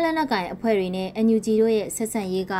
သားလက်နက်ကိုင်အဖွဲ့တွေနဲ့ NUG တို့ရဲ့ဆက်ဆံရေးက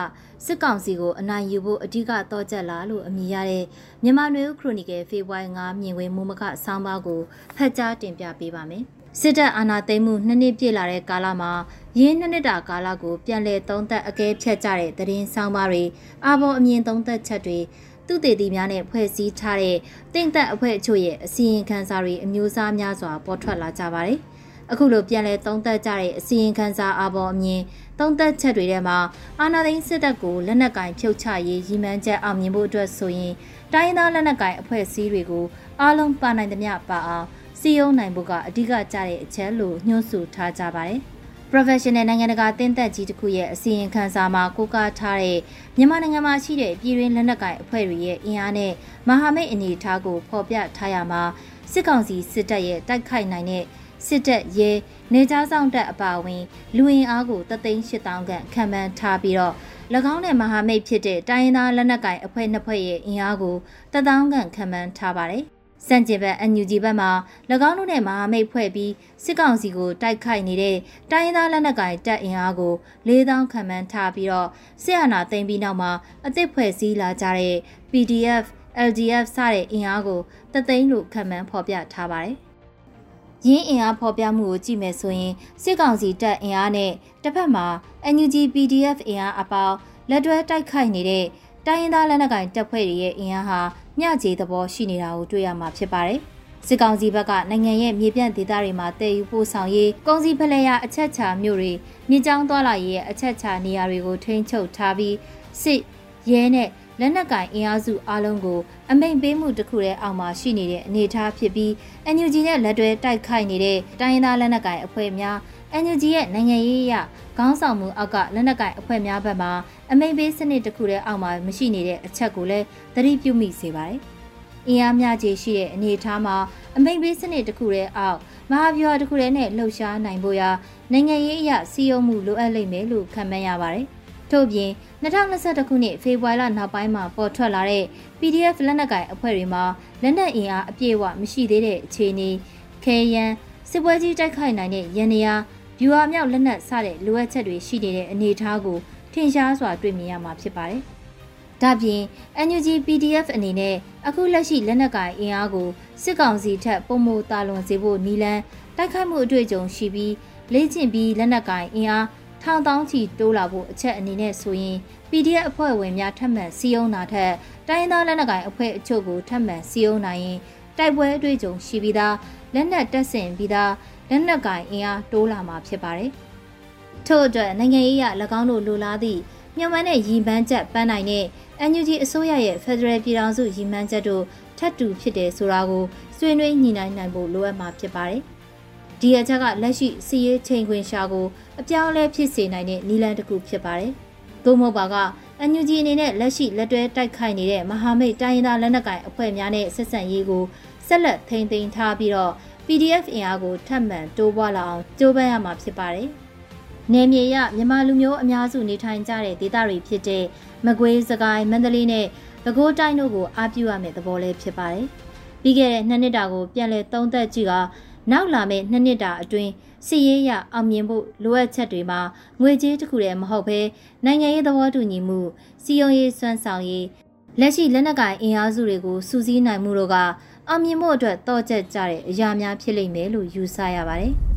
စစ်ကောင်စီကိုအနိုင်ယူဖို့အဓိကတော့ချက်လာလို့အမည်ရတဲ့မြန်မာနွေဦးခရိုနီကယ်ဖေဖော်ဝါရီ9မြင်ကွင်းမူမခဆောင်းပါးကိုဖတ်ကြားတင်ပြပေးပါမယ်။စစ်တပ်အာဏာသိမ်းမှုနှစ်နှစ်ပြည့်လာတဲ့ကာလမှာရင်းနှစ်နှစ်တာကာလကိုပြန်လည်သုံးသပ်အကဲဖြတ်ကြတဲ့သတင်းဆောင်းပါးတွေအာဘော်အမြင်သုံးသပ်ချက်တွေသူတေတီများနဲ့ဖွဲ့စည်းထားတဲ့တင့်သက်အဖွဲ့အချို့ရဲ့အစီရင်ခံစာတွေအမျိုးအစားများစွာပေါ်ထွက်လာကြပါတယ်။ အခုလိုပြန်လဲသုံးသပ်ကြတဲ့အစီရင်ခံစာအပေါ်အမြင်သုံးသပ်ချက်တွေထဲမှာအာဏာသိမ်းစစ်တပ်ကိုလက်နက်ကင်ဖြုတ်ချရေးရည်မှန်းချက်အောင်မြင်ဖို့အတွက်ဆိုရင်တိုင်းသားလက်နက်ကင်အဖွဲ့အစည်းတွေကိုအားလုံးပါနိုင်သမျှပါအောင်စီယုံနိုင်ဖို့ကအဓိကကြတဲ့အချက်လို့ညွှန်းဆိုထားကြပါတယ်။ professional နိုင်ငံတကာတင်းသက်ကြီးတစ်ခုရဲ့အစီရင်ခံစာမှာကိုးကားထားတဲ့မြန်မာနိုင်ငံမှာရှိတဲ့ပြည်တွင်းလက်နက်ကိုင်အဖွဲ့တွေရဲ့အင်အားနဲ့မဟာမိတ်အနေအထားကိုဖော်ပြထားရမှာစစ်ကောင်စီစစ်တပ်ရဲ့တိုက်ခိုက်နိုင်တဲ့ စစ်တပ်ရဲနေကြားဆောင်တပ်အပါအဝင် လူဝင်အားကိုတသိန်း8000ခန့်ခံမှန်းထားပြီးတော့၎င်းနဲ့မဟာမိတ်ဖြစ်တဲ့တိုင်းရင်းသားလက်နက်ကိုင်အဖွဲ့နှစ်ဖွဲ့ရဲ့အင်အားကိုတသောင်းခန့်ခံမှန်းထားပါတယ်။စံကျင်ဘက် NUG ဘက်မှာ၎င်းတို့နဲ့မဟာမိတ်ဖွဲ့ပြီးစစ်ကောင်စီကိုတိုက်ခိုက်နေတဲ့တိုင်းရင်းသားလက်နက်ကိုင်တပ်အင်အားကို4000ခန့်မှန်းထားပြီးတော့စစ်အာဏာသိမ်းပြီးနောက်မှာအသစ်ဖွဲ့စည်းလာကြတဲ့ PDF LDF စတဲ့အင်အားကိုတသိန်းလို့ခံမှန်းဖော်ပြထားပါတယ်။ ရင်းအင်အားဖော်ပြမှုကိုကြည့်မယ်ဆိုရင်စစ်ကောင်စီတပ်အင်အားနဲ့တစ်ဖက်မှာ NUG PDF အင်အားအပေါင်းလက်တွဲတိုက်ခိုက်နေတဲ့တိုင်းရင်းသားလက်နက်ကိုင်တပ်ဖွဲ့တွေရဲ့အင်အားဟာမျှခြေသဘောရှိနေတာကိုတွေ့ရမှာဖြစ်ပါတယ်။စစ်ကောင်စီဘက်ကနိုင်ငံရဲ့မြေပြန့်ဒေသတွေမှာတည်ယူပို့ဆောင်ရေးကုန်စည်ဖလှယ်ရအချက်ချာမြို့တွေမြေကြောင်းသွားလာရေးရဲ့အချက်ချာနေရာတွေကိုထိန်းချုပ်ထားပြီးစစ်ရဲနဲ့ လက်နက်ကင်အင်အားစုအလုံးကိုအမိန်ပေးမှုတစ်ခုတည်းအောက်မှာရှိနေတဲ့အနေအထားဖြစ်ပြီး NUG နဲ့လက်တွဲတိုက်ခိုက်နေတဲ့တိုင်းရင်းသားလက်နက်ကင်အဖွဲ့များ NUG ရဲ့နိုင်ငံရေးအရခေါင်းဆောင်မှုအောက်ကလက်နက်ကင်အဖွဲ့များဘက်မှာအမိန်ပေးစနစ်တစ်ခုတည်းအောက်မှာမရှိနေတဲ့အချက်ကိုလည်းသတိပြုမိစေပါတယ်။အင်အားများကြီးရှိတဲ့အနေအထားမှာအမိန်ပေးစနစ်တစ်ခုတည်းအောက်မဟာဗျူဟာတစ်ခုတည်းနဲ့လှုပ်ရှားနိုင်ဖို့ရာနိုင်ငံရေးအရစီယုံမှုလိုအပ်လိမ့်မယ်လို့ခန့်မှန်းရပါတယ်။ ထို့ပြင်2021ခုနှစ်ဖေဖော်ဝါရီလနောက်ပိုင်းမှာပေါ်ထွက်လာတဲ့ PDF လက်နက်ကိုင်အဖွဲ့တွေမှာလက်နက်အင်အားအပြည့်အဝမရှိသေးတဲ့အခြေအနေခဲယမ်းစစ်ပွဲကြီးတိုက်ခိုက်နိုင်တဲ့ရန်နေရာဗျူဟာမြောက်လက်နက်စတဲ့လိုအပ်ချက်တွေရှိနေတဲ့အနေအထားကိုထင်ရှားစွာတွေ့မြင်ရမှာဖြစ်ပါတယ်။ဒါပြင် NUG PDF အနေနဲ့အခုလက်ရှိလက်နက်ကိုင်အင်အားကိုစစ်ကောင်စီထက်ပုံမတာလွန်စေဖို့နီလန်းတိုက်ခိုက်မှုအတွေ့အကြုံရှိပြီးလေ့ကျင့်ပြီးလက်နက်ကိုင်အင်အား ထောင်တောင်းချီတိုးလာဖို့အချက်အနေနဲ့ဆိုရင် PDF အဖွဲ့ဝင်များထပ်မံစီယုံနာထက်တိုင်းသားလက်နက်ကိုင်အဖွဲ့အချို့ကိုထပ်မံစီယုံနိုင်ရင်တိုက်ပွဲအတွေ့အကြုံရှိပြီးသားလက်နက်တက်ဆင်ပြီးသားလက်နက်ကိုင်အင်အားတိုးလာမှာဖြစ်ပါတယ်။ထို့အတွက်နိုင်ငံရေးအရ၎င်းတို့လိုလားသည့်မြန်မာနဲ့ရည်မှန်းချက်ပန်းနိုင်တဲ့ NUG အစိုးရရဲ့ Federal ပြည်ထောင်စုရည်မှန်းချက်တို့ထပ်တူဖြစ်တယ်ဆိုတာကိုဆွေးနွေးညှိနှိုင်းနိုင်ဖို့လိုအပ်မှာဖြစ်ပါတယ်။ ဒီအချက်ကလက်ရှိစီရေးချိန်ခွင်ရှာကိုအပြောင်းလဲဖြစ်စေနိုင်တဲ့နီလန်တစ်ခုဖြစ်ပါတယ်။သို့မဟုတ်ပါက NUG အနေနဲ့လက်ရှိလက်တွဲတိုက်ခိုက်နေတဲ့မဟာမိတ်တိုင်းရင်းသားလက်နက်ကိုင်အဖွဲ့များနဲ့ဆက်ဆံရေးကိုဆက်လက်ထိန်းသိမ်းထားပြီးတော့ PDF အင်အားကိုထပ်မံတိုးပွားလာအောင်ကြိုးပမ်းရမှာဖြစ်ပါတယ်။နယ်မြေရမြန်မာလူမျိုးအများစုနေထိုင်ကြတဲ့ဒေသတွေဖြစ်တဲ့မကွေးစကိုင်းမန္တလေးနဲ့ပဲခူးတိုင်းတို့ကိုအားပြုရမယ့်သဘောလေးဖြစ်ပါတယ်။ပြီးခဲ့တဲ့နှစ်နှစ်တာကိုပြန်လည်သုံးသပ်ကြည့်က နောက်လာမယ့်နှစ်နှစ်တာအတွင်းစီရေးရအောင်မြင်ဖို့လိုအပ်ချက်တွေမှာငွေကြေးတစ်ခုတည်းမဟုတ်ဘဲနိုင်ငံရေးသဘောတူညီမှုစီယုံရေးစွမ်းဆောင်ရေးလက်ရှိလက်နက်ကိုင်အင်အားစုတွေကိုစူးစီးနိုင်မှုတို့ကအောင်မြင်ဖို့အတွက်တော့ကျက်ကြတဲ့အရာများဖြစ်လိမ့်မယ်လို့ယူဆရပါတယ်။